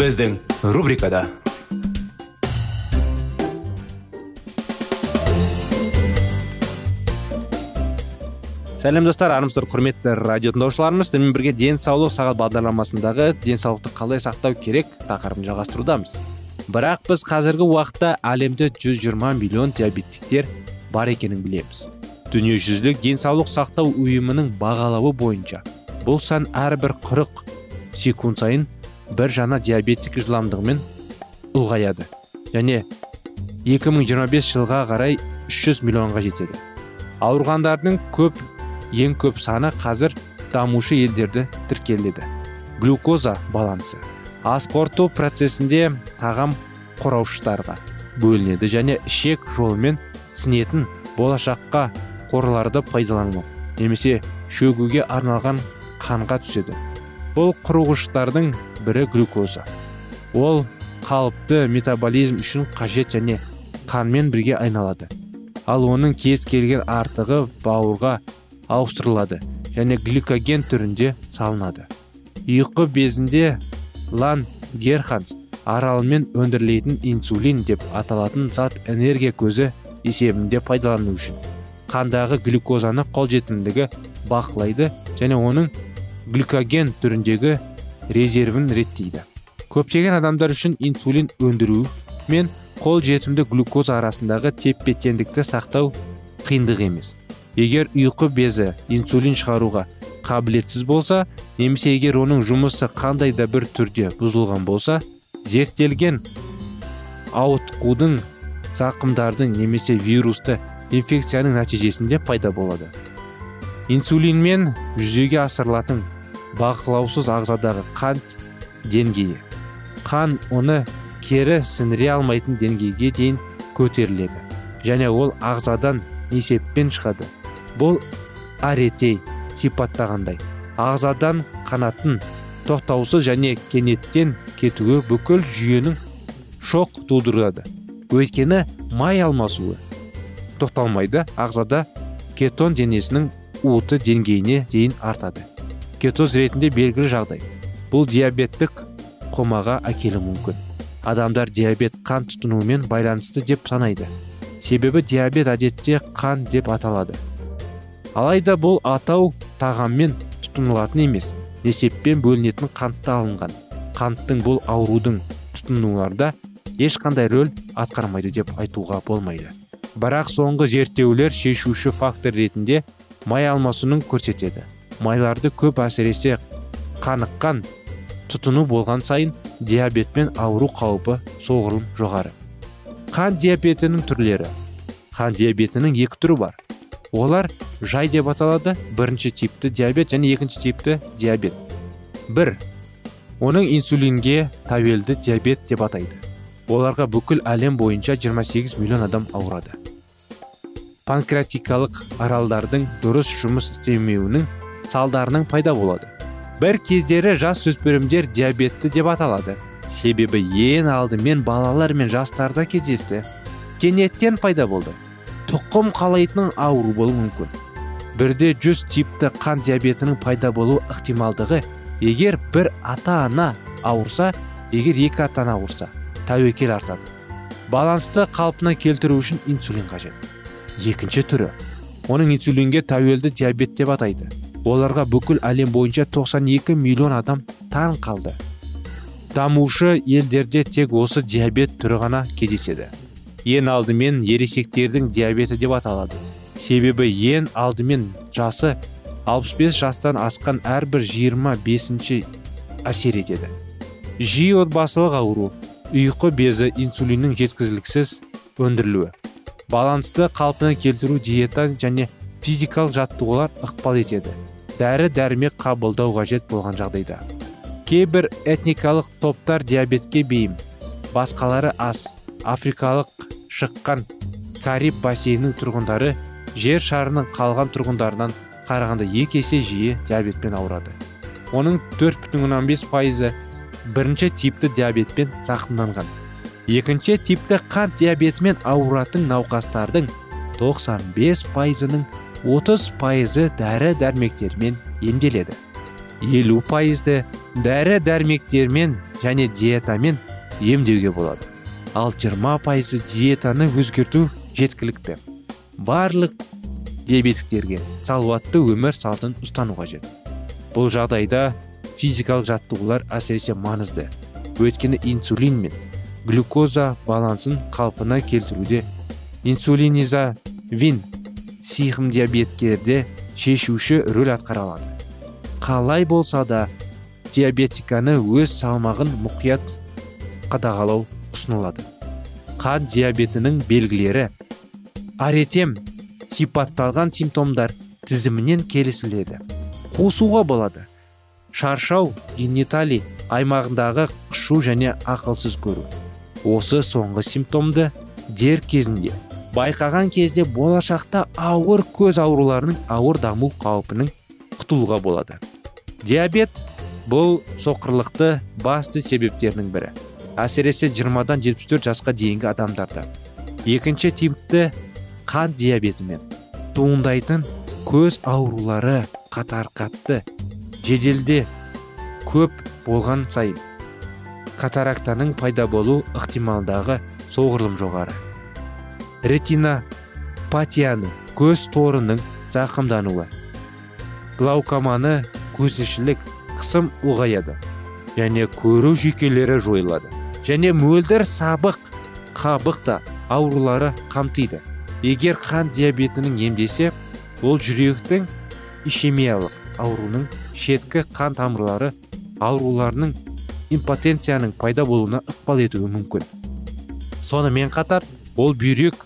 Біздің рубрикада сәлем достар армысыздар құрметті радио тыңдаушыларымыз сіздермен бірге денсаулық сағат бағдарламасындағы денсаулықты қалай сақтау керек тақырыбын жалғастырудамыз. Бірақ біз қазіргі уақытта әлемде 120 миллион диабеттіктер бар екенін білеміз. Дүниежүзілік денсаулық сақтау ұйымының бағалауы бойынша бұл сан әрбір 40 секунд сайын бір жаңа диабеттік жылдамдығымен ұлғаяды. Және 2025 жылға қарай 300 миллионға жетеді. Ауырғандардың көп ең көп саны қазір дамушы елдерді тіркеледі. Глюкоза балансы. Ас қорыту процесінде тағам қораушықтарға бөлінеді және ішек жолымен сінетін болашаққа қорларды пайдалану немесе шөгуге арналған қанға түседі. Бұл құрғыштардың бірі глюкоза. Ол қалыпты метаболизм үшін қажет және қанмен бірге айналады. Ал оның кез келген артығы бауырға ауыстырылады және гликоген түрінде салынады. Ұйқы безінде лан герханс аралымен өндірілетін инсулин деп аталатын зат энергия көзі есебінде пайдалану үшін. Қандағы глюкозаны қолжетімдігі бақылайды және оның глюкоген түріндегі резервін реттейді. Көптеген адамдар үшін инсулин өндіру мен қол жетімді глюкоза арасындағы тепе теңдікті сақтау қиындық емес. Егер ұйқы безі инсулин шығаруға қабілетсіз болса немесе егер оның жұмысы қандай да бір түрде бұзылған болса зерттелген ауытқудың зақымдардың немесе вирусты инфекцияның нәтижесінде пайда болады. Инсулинмен жүзеге асырылатын бақылаусыз ағзадағы қант деңгейі. Қан оны кері сіңіре алмайтын деңгейге дейін көтеріледі. Және ол ағзадан несеппен шығады. Бұл аретей сипаттағандай. Ағзадан қанаттың тоқтаусыз және кенеттен кетуі бүкіл жүйенің шоқ тудырады. Өйткені май алмасуы тоқталмайды ағзада кетон денесінің уыты деңгейіне дейін артады. Кетоз ретінде белгілі жағдай бұл диабеттік қомаға әкелуі мүмкін адамдар диабет қан тұтынуымен байланысты деп санайды себебі диабет әдетте қан деп аталады алайда бұл атау тағаммен тұтынылатын емес несеппен бөлінетін қантта алынған қанттың бұл аурудың тұтынуларда ешқандай рөл атқармайды деп айтуға болмайды бірақ соңғы зерттеулер шешуші фактор ретінде май алмасуның көрсетеді майларды көп әсіресе қаныққан тұтыну болған сайын диабетпен ауру қаупі соғұрлым жоғары. Қан диабетінің түрлері. Қан диабетінің екі түрі бар. Олар жай деп аталады бірінші типті диабет және екінші типті диабет. Бір. Оның инсулинге тәуелді диабет деп атайды. Оларға бүкіл әлем бойынша 28 миллион адам ауырады. Панкреатикалық аралдардың дұрыс жұмыс істемеуінің салдарының пайда болады. Бір кездері жас өспірімдер диабетті деп аталады. Себебі ең алдымен балалар мен жастарда кездесті. Кенеттен пайда болды. Тұқым қалайтын ауру болуы мүмкін. Бірде жүз типті қан диабетінің пайда болу ықтималдығы егер бір ата ана ауырса егер екі ата ана ауырса тәуекел артады. Балансты қалпына келтіру үшін инсулин қажет. Екінші түрі. Оның инсулинге тәуелді диабет деп атайды. Оларға бүкіл әлем бойынша 92 миллион адам таң қалды. Дамушы елдерде тек осы диабет түрі ғана кездеседі. Ең алдымен ересектердің диабеті деп аталады. Себебі ең алдымен жасы 65 жастан асқан әрбір 25-ші әсер етеді. Жиі отбасылық ауру ұйқы безі инсулиннің жеткізіліксіз өндірілуі балансты қалпына келтіру диета және физикалық жаттығулар ықпал етеді. Дәрі дәрмек қабылдау қажет болған жағдайда. Кейбір этникалық топтар диабетке бейім басқалары аз африкалық шыққан кариб бассейнінің тұрғындары жер шарының қалған тұрғындарынан қарағанда екі есе жиі диабетпен ауырады. Оның 4,5 пайызы бірінші типті диабетпен зақымданған. Екінші типті қант диабетімен ауыратын науқастардың 95 пайызының 30 пайызы дәрі дәрмектермен емделеді. Елу пайызды дәрі дәрмектермен және диетамен емдеуге болады. Ал 20 пайызы диетаны өзгерту жеткілікті. Барлық диабетиктерге салауатты өмір салтын ұстану қажет бұл жағдайда физикалық жаттығулар әсіресе маңызды. Өйткені инсулин мен глюкоза балансын қалпына келтіруде. Инсулинизавин сиқым диабеткерде шешуші рөл атқара алады қалай болса да диабетиканы өз салмағын мұқият қадағалау ұсынылады. Қан диабетінің белгілері. Аретем сипатталған симптомдар тізімінен келісіледі. Қосуға болады. Шаршау гениталий аймағындағы қышу және ақылсыз көру. Осы соңғы симптомды дер кезінде байқаған кезде болашақта ауыр көз ауруларының ауыр даму қаупінің құтылуға болады. Диабет бұл соқырлықты басты себептерінің бірі. Әсіресе 20-дан 74 жасқа дейінгі адамдарда. Екінші типті қан диабетімен туындайтын көз аурулары қатар қатты жеделде көп болған сайын катарактаның пайда болу ықтималдағы соғұрлым жоғары. Ретинопатияны көз торының зақымдануы глаукоманы көзішілік қысым ұлғаяды және көру жүйкелері жойылады және мөлдір сабық қабық та аурулары қамтиды егер қан диабетінің емдесе ол жүректің ишемиялық ауруының шеткі қан тамырлары ауруларының импотенцияның пайда болуына ықпал етуі мүмкін сонымен қатар ол бүйрек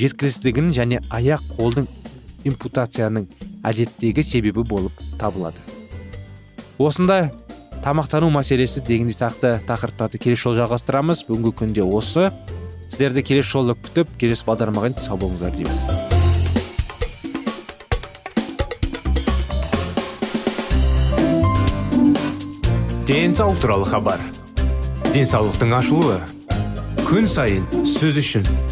жеткіліксіздігінің және аяқ қолдың импутацияның әдеттегі себебі болып табылады. Осындай тамақтану мәселесі дегендей сақты тақырыптарды келесі жолы жалғастырамыз. Бүгінгі күнде осы. Сіздерді келесі жолы күтіп келесі бағдарламаға сау болыңыздар дейміз. Денсаулық туралы хабар. Денсаулықтың ашылуы. Күн сайын сөз үшін.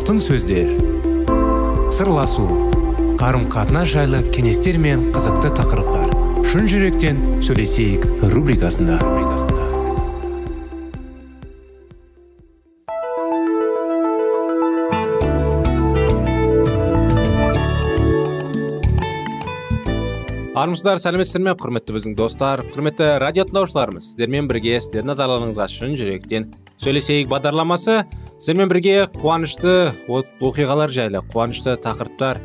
Алтын сөздер. Сырласу қарым қатынас жайлы кеңестер мен қызықты тақырыптар. Шын жүректен сөйлесейік рубрикасында. Армысыздар сәлеметсіздер ме? Құрметті біздің достар құрметті радио тыңдаушыларымыз сіздермен бірге сіздердің назарларыңызға шын жүректен сөйлесейік бағдарламасы. Сіздермен бірге қуанышты оқиғалар жайлы қуанышты тақырыптар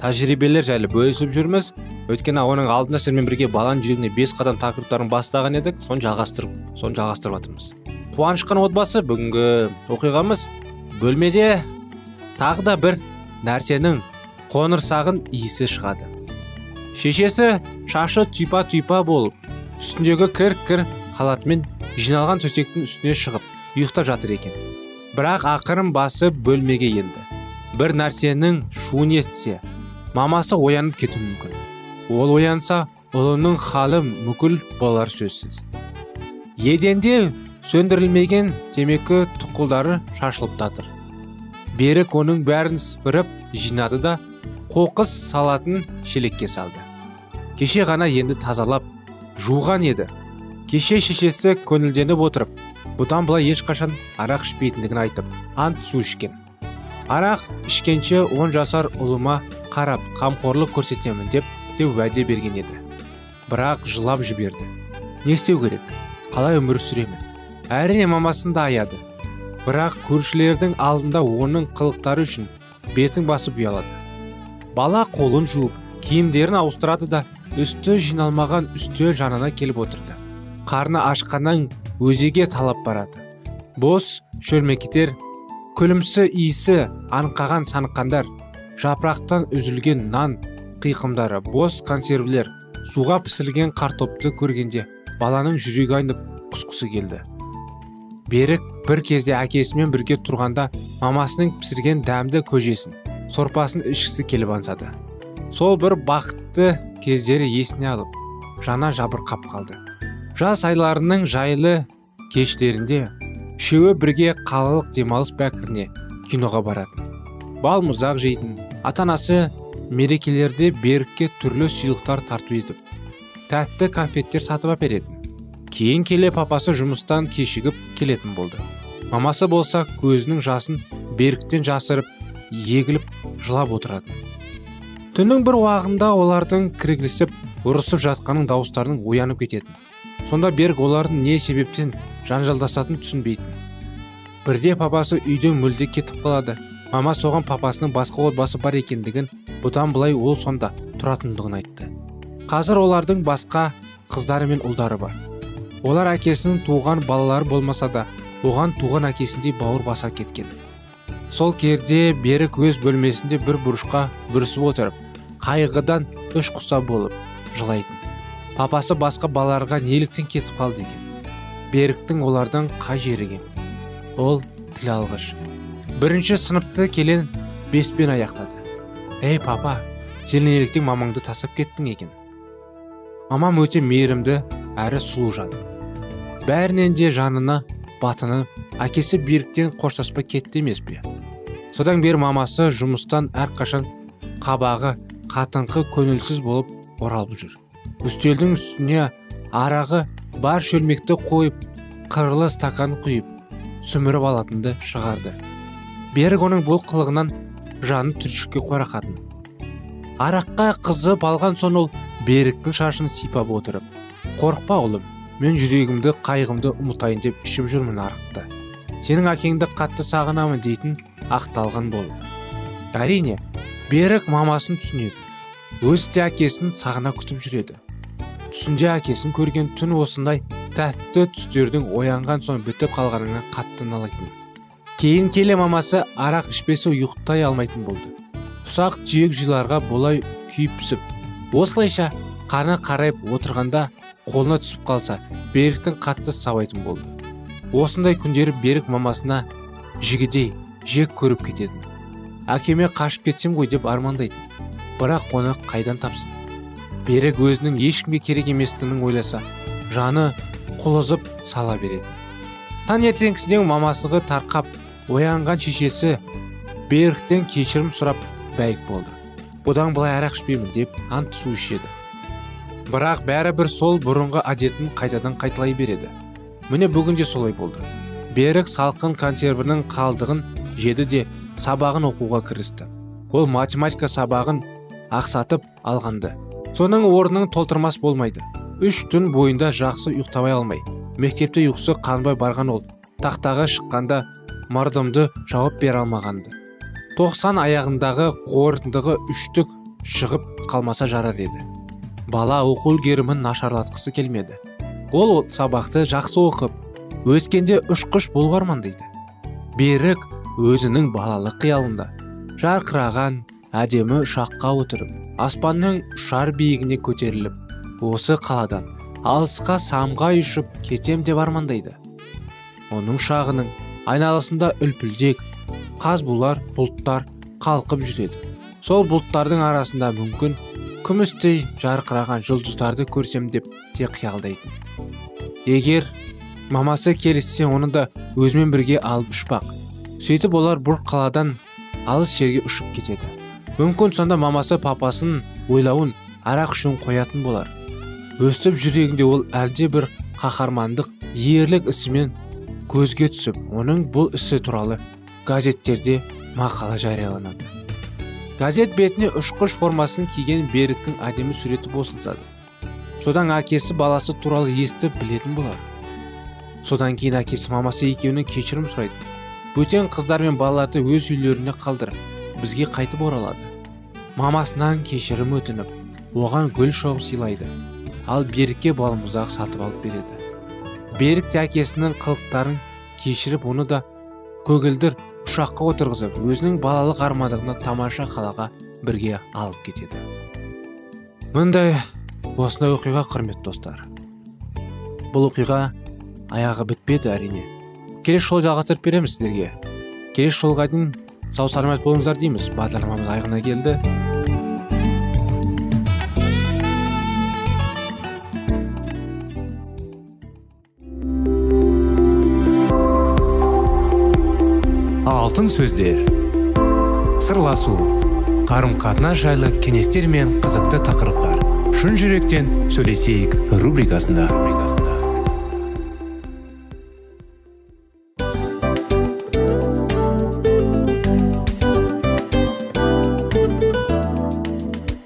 тәжірибелер жайлы бөлісіп жүрміз. Өйткені оның алдында сіздермен бірге баланың жүрегіне бес қадам тақырыптарын бастаған едік соны жалғастырып соны жалғастырып жатырмыз. Қуанышқан отбасы бүгінгі оқиғамыз бөлмеде тағы да бір нәрсенің қоңырсағын иісі шығады. Шешесі шашы түйпа түйпа болып үстіндегі кір кір халатымен жиналған төсектің үстіне шығып ұйықтап жатыр екен. Бірақ ақырын басы бөлмеге енді. бір нәрсенің шуын естісе мамасы оянып кетуі мүмкін. Ол оянса ұлының халі мүкіл болар сөзсіз. Еденде сөндірілмеген темекі тұқылдары шашылып жатыр берік оның бәрін сыпырып жинады да қоқыс салатын шелекке салды. Кеше ғана енді тазалап жуған еді. Кеше шешесі көңілденіп отырып бұдан былай ешқашан арақ ішпейтіндігін айтып ант су ішкен. Арақ ішкенше он жасар ұлыма қарап қамқорлық көрсетемін деп те уәде берген еді. Бірақ жылап жіберді. Не істеу керек? Қалай өмір сүремін? Әрине мамасын да аяды. Бірақ көршілердің алдында оның қылықтары үшін бетін басып ұялады. Бала қолын жуып киімдерін ауыстырады да үсті жиналмаған үстел жанына келіп отырды. Қарны ашқаннан өзеге талап барады. Бос шөлмекетер күлімсі иісі аңқаған саныққандар жапырақтан үзілген нан қиқымдары бос консервілер суға пісірілген картопты көргенде баланың жүрегі айнып құсқысы келді. Берік бір кезде әкесімен бірге тұрғанда мамасының пісірген дәмді көжесін сорпасын ішкісі келіп аңсады. Сол бір бақытты кездері есіне алып жана жабырқап қалды. Жас айларының жайлы кештерінде үшеуі бірге қалалық демалыс бәкіріне киноға баратын. Бал мұзақ жейтін ата анасы мерекелерде берікке түрлі сыйлықтар тарту етіп тәтті конфеттер сатып әперетін. Кейін келе папасы жұмыстан кешігіп келетін болды. Мамасы болса көзінің жасын беріктен жасырып егіліп жылап отыратын. Түннің бір уағында олардың кіргілісіп ұрысып жатқанын дауыстарының оянып кететін. Сонда берг олардың не себептен жанжалдасатынын түсінбейтін. Бірде папасы үйден мүлде кетіп қалады. Мама соған папасының басқа отбасы бар екендігін бұдан былай ол сонда тұратындығын айтты. Қазір олардың басқа қыздары мен ұлдары бар. Олар әкесінің туған балалары болмаса да оған туған әкесіндей бауыр баса кеткен. Сол керде берік өз бөлмесінде бір бұрышқа бүрісіп отырып қайғыдан үш құса болып жылайтын. Папасы басқа балаларға неліктен кетіп қалды екен? Беріктің олардан қай жері кем ол тіл алғыш. Бірінші сыныпты келен беспен аяқтады. Ей папа сен неліктен мамаңды тастап кеттің екен? Мамам өте мейірімді әрі сұлу жан. Бәрінен де жанына батынып әкесі беріктен қоштаспай кетті емес пе? Содан бері мамасы жұмыстан әрқашан қабағы қатыңқы көңілсіз болып оралып жүр. Үстелдің үстіне арағы бар шөлмекті қойып қырлы стакан құйып сүміріп алатынды шығарды. Берік оның бұл қылығынан жаны түршікке қорақатын. Араққа қызып алған соң ол беріктің шашын сипап отырып қорықпа ұлым мен жүрегімді қайғымды ұмытайын деп ішіп жүрмін арықты. Сенің әкеңді қатты сағынамын дейтін ақталған болып әрине берік мамасын түсінеді. Өзі де әкесін сағына күтіп жүреді. Түсінде әкесін көрген түн осындай тәтті түстердің оянған соң бітіп қалғанына қатты налайтын. Кейін келе мамасы арақ ішпесе ұйықтай алмайтын болды. Ұсақ түйек жыларға болай күйіп пісіп осылайша қаны қарайып отырғанда қолына түсіп қалса беріктің қатты сабайтын болды. Осындай күндері берік мамасына жігідей жек көріп кететін. Әкеме қашып кетсем ғой деп армандайтын. Бірақ оны қайдан тапсын? Берік өзінің ешкімге керек еместігін ойласа жаны құлызып сала беретін. Таңертеңгісінен мамасығы тарқап оянған шешесі беріктен кешірім сұрап бәйік болды. Бұдан былай арақ ішпеймін деп ант су ішеді. Бірақ бәрібір сол бұрынғы әдетін қайтадан қайталай береді. Міне бүгін де солай болды. Берік салқын консервінің қалдығын жеді де сабағын оқуға кірісті. Ол математика сабағын ақсатып алғанды. Соның орнын толтырмас болмайды. Үш түн бойында жақсы ұйықтамай алмай мектепте ұйқысы қанбай барған ол тақтаға шыққанда мардымды жауап бере алмағанды. Тоқсан аяғындағы қорытындығы үштік шығып қалмаса жарар еді. Бала оқу үлгерімін нашарлатқысы келмеді. Ол сабақты жақсы оқып өскенде ұшқыш болуға армандайды берік өзінің балалық қиялында жарқыраған әдемі ұшаққа отырып аспанның ұшар биігіне көтеріліп осы қаладан алысқа самға ұшып кетем деп армандайды. Оның ұшағының айналасында үлпілдек қазбулар бұлттар қалқып жүреді. Сол бұлттардың арасында мүмкін күмістей жарқыраған жұлдыздарды көрсем деп те қиялдайтын. Егер мамасы келіссе оны да өзімен бірге алып ұшпақ. Сөйтіп олар бұл қаладан алыс жерге ұшып кетеді. Мүмкін сонда мамасы папасын ойлауын арақ ішуін қоятын болар. Өстіп жүрегінде ол әлде бір қаһармандық ерлік ісімен көзге түсіп оның бұл ісі туралы газеттерде мақала жарияланады. Газет бетіне ұшқыш формасын киген беріктің әдемі суреті босылсады содан әкесі баласы туралы естіп білетін болар. Содан кейін әкесі мамасы екеуінен кешірім сұрайды. Бөтен қыздар мен балаларды өз үйлеріне қалдырып бізге қайтып оралады. Мамасынан кешірім өтініп оған гүл шоғып сыйлайды. Ал берікке балмұздақ сатып алып береді. Берік те әкесінің қылықтарын кешіріп оны да көгілдір ұшаққа отырғызып өзінің балалық армандығына тамаша қалаға бірге алып кетеді. Мындай осындай оқиға құрметті достар. Бұл оқиға аяғы бітпеді әрине. Келесі жолы жалғастырып береміз сіздерге. Келесі жолға дейін сау саламат болыңыздар дейміз. Бағдарламамыз аяғына келді. Алтын сөздер. Сырласу. Қарым қатынас жайлы кеңестер мен қызықты тақырыптар. Шын жүректен сөйлесейік рубрикасында.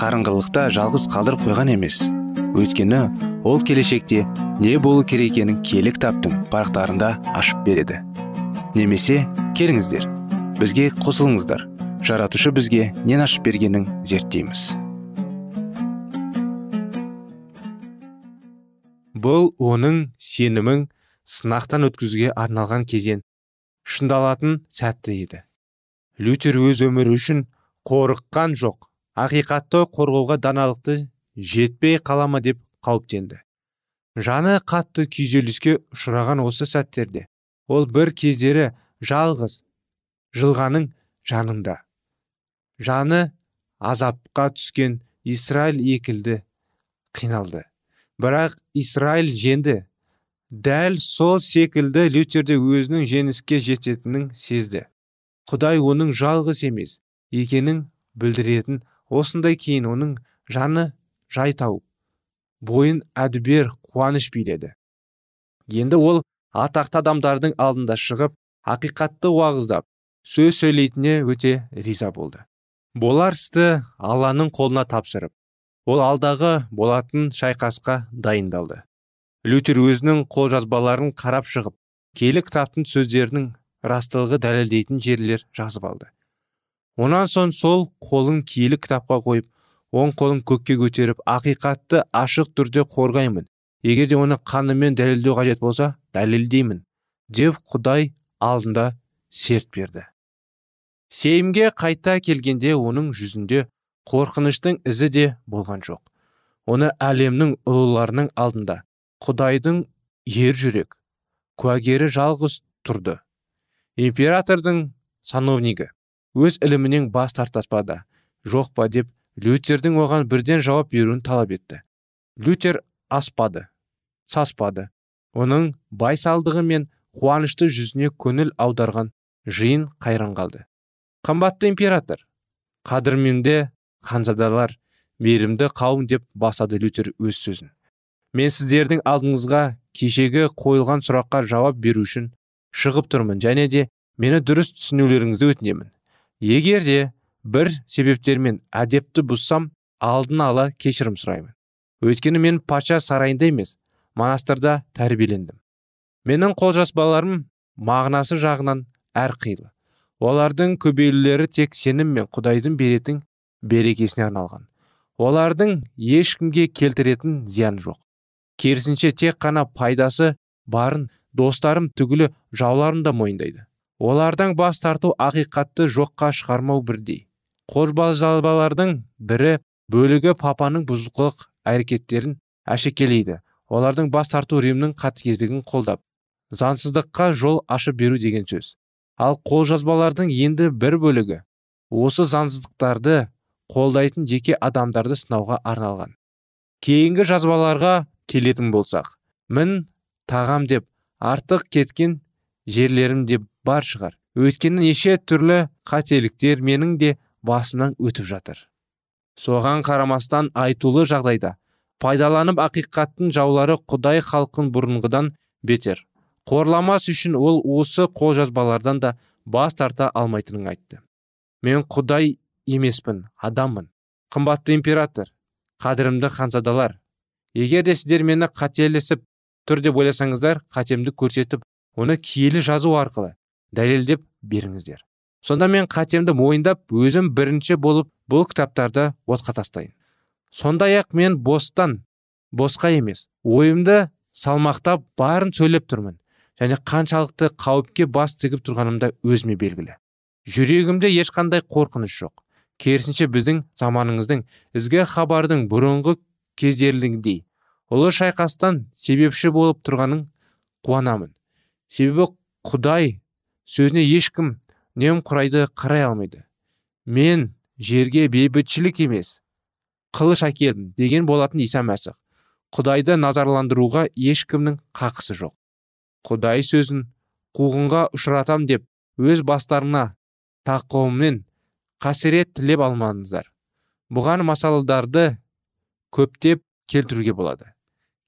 қарыңғылықта жалғыз қалдырып қойған емес. Өйткені ол келешекте не болу керек екенін киелі кітаптың парақтарында ашып береді. Немесе келіңіздер бізге қосылыңыздар. Жаратушы бізге нен ашып бергенін зерттейміз. Бұл оның сенімін сынақтан өткізуге арналған кезең. Шындалатын сәтті еді. Лютер өз өмірі үшін қорыққан жоқ. Ақиқатты қорғауға даналықты жетпей қалама деп қауіптенді. Жаны қатты күйзеліске ұшыраған осы сәттерде ол бір кездері жалғыз жылғаның жанында. Жаны азапқа түскен израиль екілді қиналды. Бірақ израиль жеңді дәл сол секілді лютерде өзінің жеңіске жететінін сезді. Құдай оның жалғыз емес екенін білдіретін осындай кейін оның жаны жай тауып бойын әдібер қуаныш биледі. Енді ол атақты адамдардың алдында шығып ақиқатты уағыздап сөз сөйлейтініне өте риза болды. Болар істі алланың қолына тапсырып ол алдағы болатын шайқасқа дайындалды. Лютер өзінің қолжазбаларын қарап шығып келі кітаптың сөздерінің растылығы дәлелдейтін жерлер жазып алды. Онан соң сол қолын киелі кітапқа қойып оң қолын көкке көтеріп ақиқатты ашық түрде қорғаймын. Егер де оны қанымен дәлелдеу қажет болса дәлелдеймін деп құдай алдында серт берді. Сейімге қайта келгенде оның жүзінде қорқыныштың ізі де болған жоқ. Оны әлемнің ұлыларының алдында құдайдың ер жүрек куәгері жалғыз тұрды. Императордың сановнигі. Өз ілімінен бас тартаспады. Жоқ па? деп лютердің оған бірден жауап беруін талап етті. Лютер аспады саспады. Оның байсалдығы мен қуанышты жүзіне көңіл аударған жиын қайран қалды. Қымбатты император қадірменде ханзадалар мейірімді қауым деп басады лютер өз сөзін. Мен сіздердің алдыңызға кешегі қойылған сұраққа жауап беру үшін шығып тұрмын және де мені дұрыс түсінулеріңізді өтінемін. Егер де бір себептермен әдепті бұзсам алдын ала кешірім сұраймын. Өйткені мен патша сарайында емес монастырда тәрбиелендім. Менің қолжазбаларым мағынасы жағынан әрқилы олардың көбейлілері тек сенім мен құдайдың беретін берекесіне арналған. Олардың ешкімге келтіретін зиян жоқ. Керісінше тек қана пайдасы барын достарым түгілі жауларым да мойындайды. Олардан бас тарту ақиқатты жоққа шығармау бірдей. Қожбалжалбалардың бірі бөлігі папаның бұзықылық әрекеттерін әшекелейді олардың бас тарту римнің қатыгездігін қолдап заңсыздыққа жол ашып беру деген сөз. Ал қолжазбалардың енді бір бөлігі осы заңсыздықтарды қолдайтын жеке адамдарды сынауға арналған. Кейінгі жазбаларға келетін болсақ мін тағам деп артық кеткен жерлерім де бар шығар. Өйткені неше түрлі қателіктер менің де басымнан өтіп жатыр. Соған қарамастан айтулы жағдайда пайдаланып ақиқаттың жаулары құдай халқын бұрынғыдан бетер. Қорламас үшін ол осы қолжазбалардан да бас тарта алмайтынын айтты. Мен құдай емеспін адаммын. Қымбатты император қадірімді ханзадалар. Егер де сіздер мені қателесіп тұр деп ойласаңыздар қатемді көрсетіп оны киелі жазу арқылы дәлелдеп беріңіздер. Сонда мен қатемді мойындап өзім бірінші болып бұл кітаптарды отқа тастайын. Сондай ақ мен бостан босқа емес ойымды салмақтап барын сөйлеп тұрмын. Және қаншалықты қауіпке бас тігіп тұрғанымда өзіме белгілі. Жүрегімде ешқандай қорқыныш жоқ. Керісінше біздің заманыңыздың ізгі хабардың бұрынғы кездеріндегідей. Ұлы шайқастан себепші болып тұрғанын қуанамын. Себебі құдай сөзіне ешкім немқұрайды қарай алмайды. Мен жерге бейбітшілік емес қылыш әкелдім деген болатын иса мәсіх. Құдайды назарландыруға ешкімнің қақысы жоқ. Құдай сөзін қуғынға ұшыратам деп өз бастарына тақуымен қасірет тілеп алмаңыздар бұған масалдарды көптеп келтіруге болады.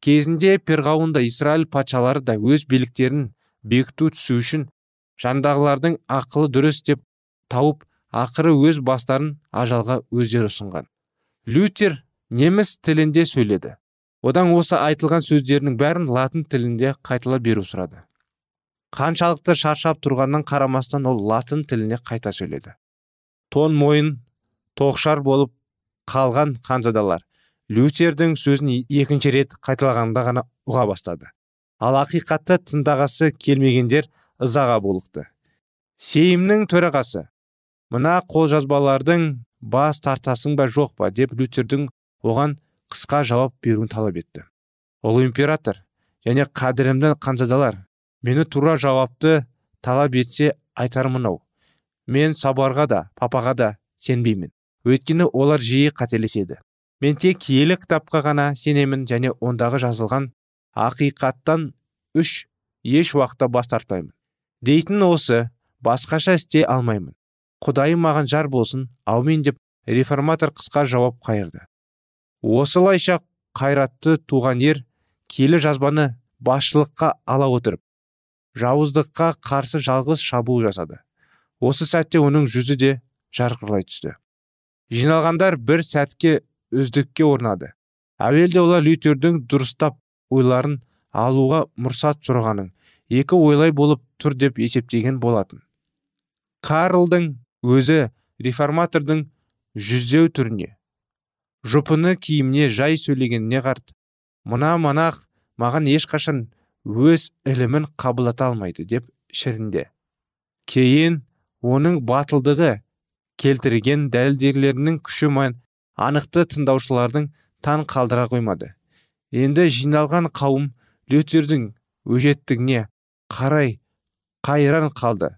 Кезінде перғауында израиль патшалары да өз биліктерін бекіту түсу үшін жандағылардың ақылы дұрыс деп тауып ақыры өз бастарын ажалға өздері ұсынған. Лютер неміс тілінде сөйледі. Одан осы айтылған сөздерінің бәрін латын тілінде қайтала беру сұрады. Қаншалықты шаршап тұрғаннан қарамастан ол латын тіліне қайта сөйледі. Тон мойын тоқшар болып қалған ханзадалар лютердің сөзін екінші рет қайталағанда ғана ұға бастады. Ал ақиқатты тыңдағысы келмегендер ызаға булықты. Сейімнің төрағасы мына қолжазбалардың бас тартасың ба жоқ па? деп лютердің оған қысқа жауап беруін талап етті. Ұлы император және қадірімді қанзадалар мені тура жауапты талап етсе айтарым мынау. Мен сабарға да папаға да сенбеймін. Өйткені олар жиі қателеседі. Мен тек киелі кітапқа ғана сенемін және ондағы жазылған ақиқаттан үш еш уақытта бас тартпаймын. Дейтін осы басқаша істей алмаймын. Құдайым маған жар болсын аумин деп реформатор қысқа жауап қайырды. Осылайша қайратты туған ер киелі жазбаны басшылыққа ала отырып жауыздыққа қарсы жалғыз шабуыл жасады. Осы сәтте оның жүзі де жарқырай түсті. Жиналғандар бір сәтке үздікке орнады. Әуелде олар лютердің дұрыстап ойларын алуға мұрсат сұрағанын екі ойлай болып тұр деп есептеген болатын. Карлдың өзі реформатордың жүздеу түріне жұпыны киіміне жай сөйлегеніне қарт мына манақ маған ешқашан өз ілімін қабылдата алмайды деп шірінде кейін оның батылдығы келтірген дәлелдерлерінің күші мен анықты тыңдаушылардың таң қалдыра қоймады. Енді жиналған қауым лютердің өжеттігіне қарай қайран қалды.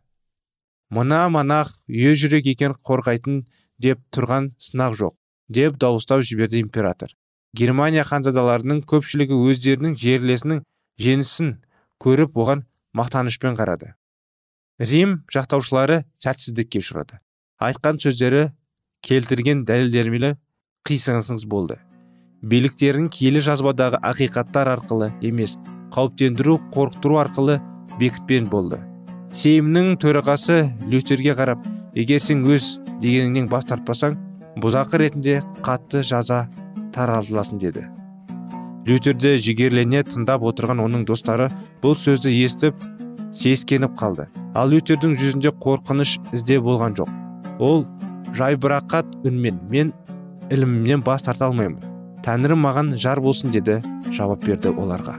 Мына манақ жүрек екен қорғайтын деп тұрған сынақ жоқ деп дауыстап жіберді император. Германия ханзадаларының көпшілігі өздерінің жерлесінің жеңісін көріп оған мақтанышпен қарады. Рим жақтаушылары сәтсіздікке ұшырады айтқан сөздері келтірген дәлелдермелі қисынсыз болды. Биліктерін киелі жазбадағы ақиқаттар арқылы емес қауіптендіру қорқытыру арқылы бекітпен болды. Сеймнің төрағасы лютерге қарап егер сен өз дегеніңнен бас тартпасаң бұзақы ретінде қатты жаза таратыласың деді. Лютерді жігерлене тыңдап отырған оның достары бұл сөзді естіп сескеніп қалды. Ал лютердің жүзінде қорқыныш ізде болған жоқ. Ол жайбырақат үнмен мен ілімімнен бас тарта алмаймын. Тәңірім маған жар болсын деді жауап берді оларға.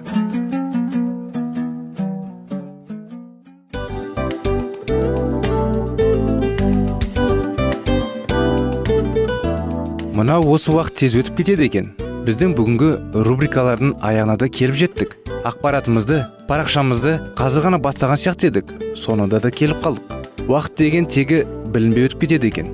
Мынау осы уақыт тез өтіп кетеді екен. Біздің бүгінгі рубрикалардың аяғына да келіп жеттік. Ақпаратымызды парақшамызды қазір ғана бастаған сияқты едік. Соңында да келіп қалдық. Уақыт деген тегі білінбей өтіп кетеді екен.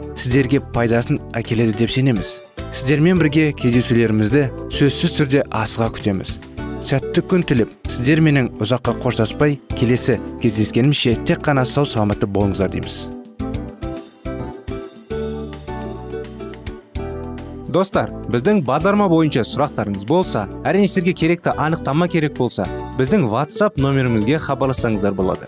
сіздерге пайдасын әкеледі деп сенеміз. Сіздермен бірге кездесулерімізді сөзсіз түрде асыға күтеміз. Сәтті күн тілеп сіздер менің ұзаққа қоштаспай келесі кездескенімізше тек қана сау саламатты болыңыздар дейміз. Достар біздің бағдарлама бойынша сұрақтарыңыз болса әрине сіздерге керекті анықтама керек болса біздің whatsapp нөмірімізге хабарлассаңыздар болады.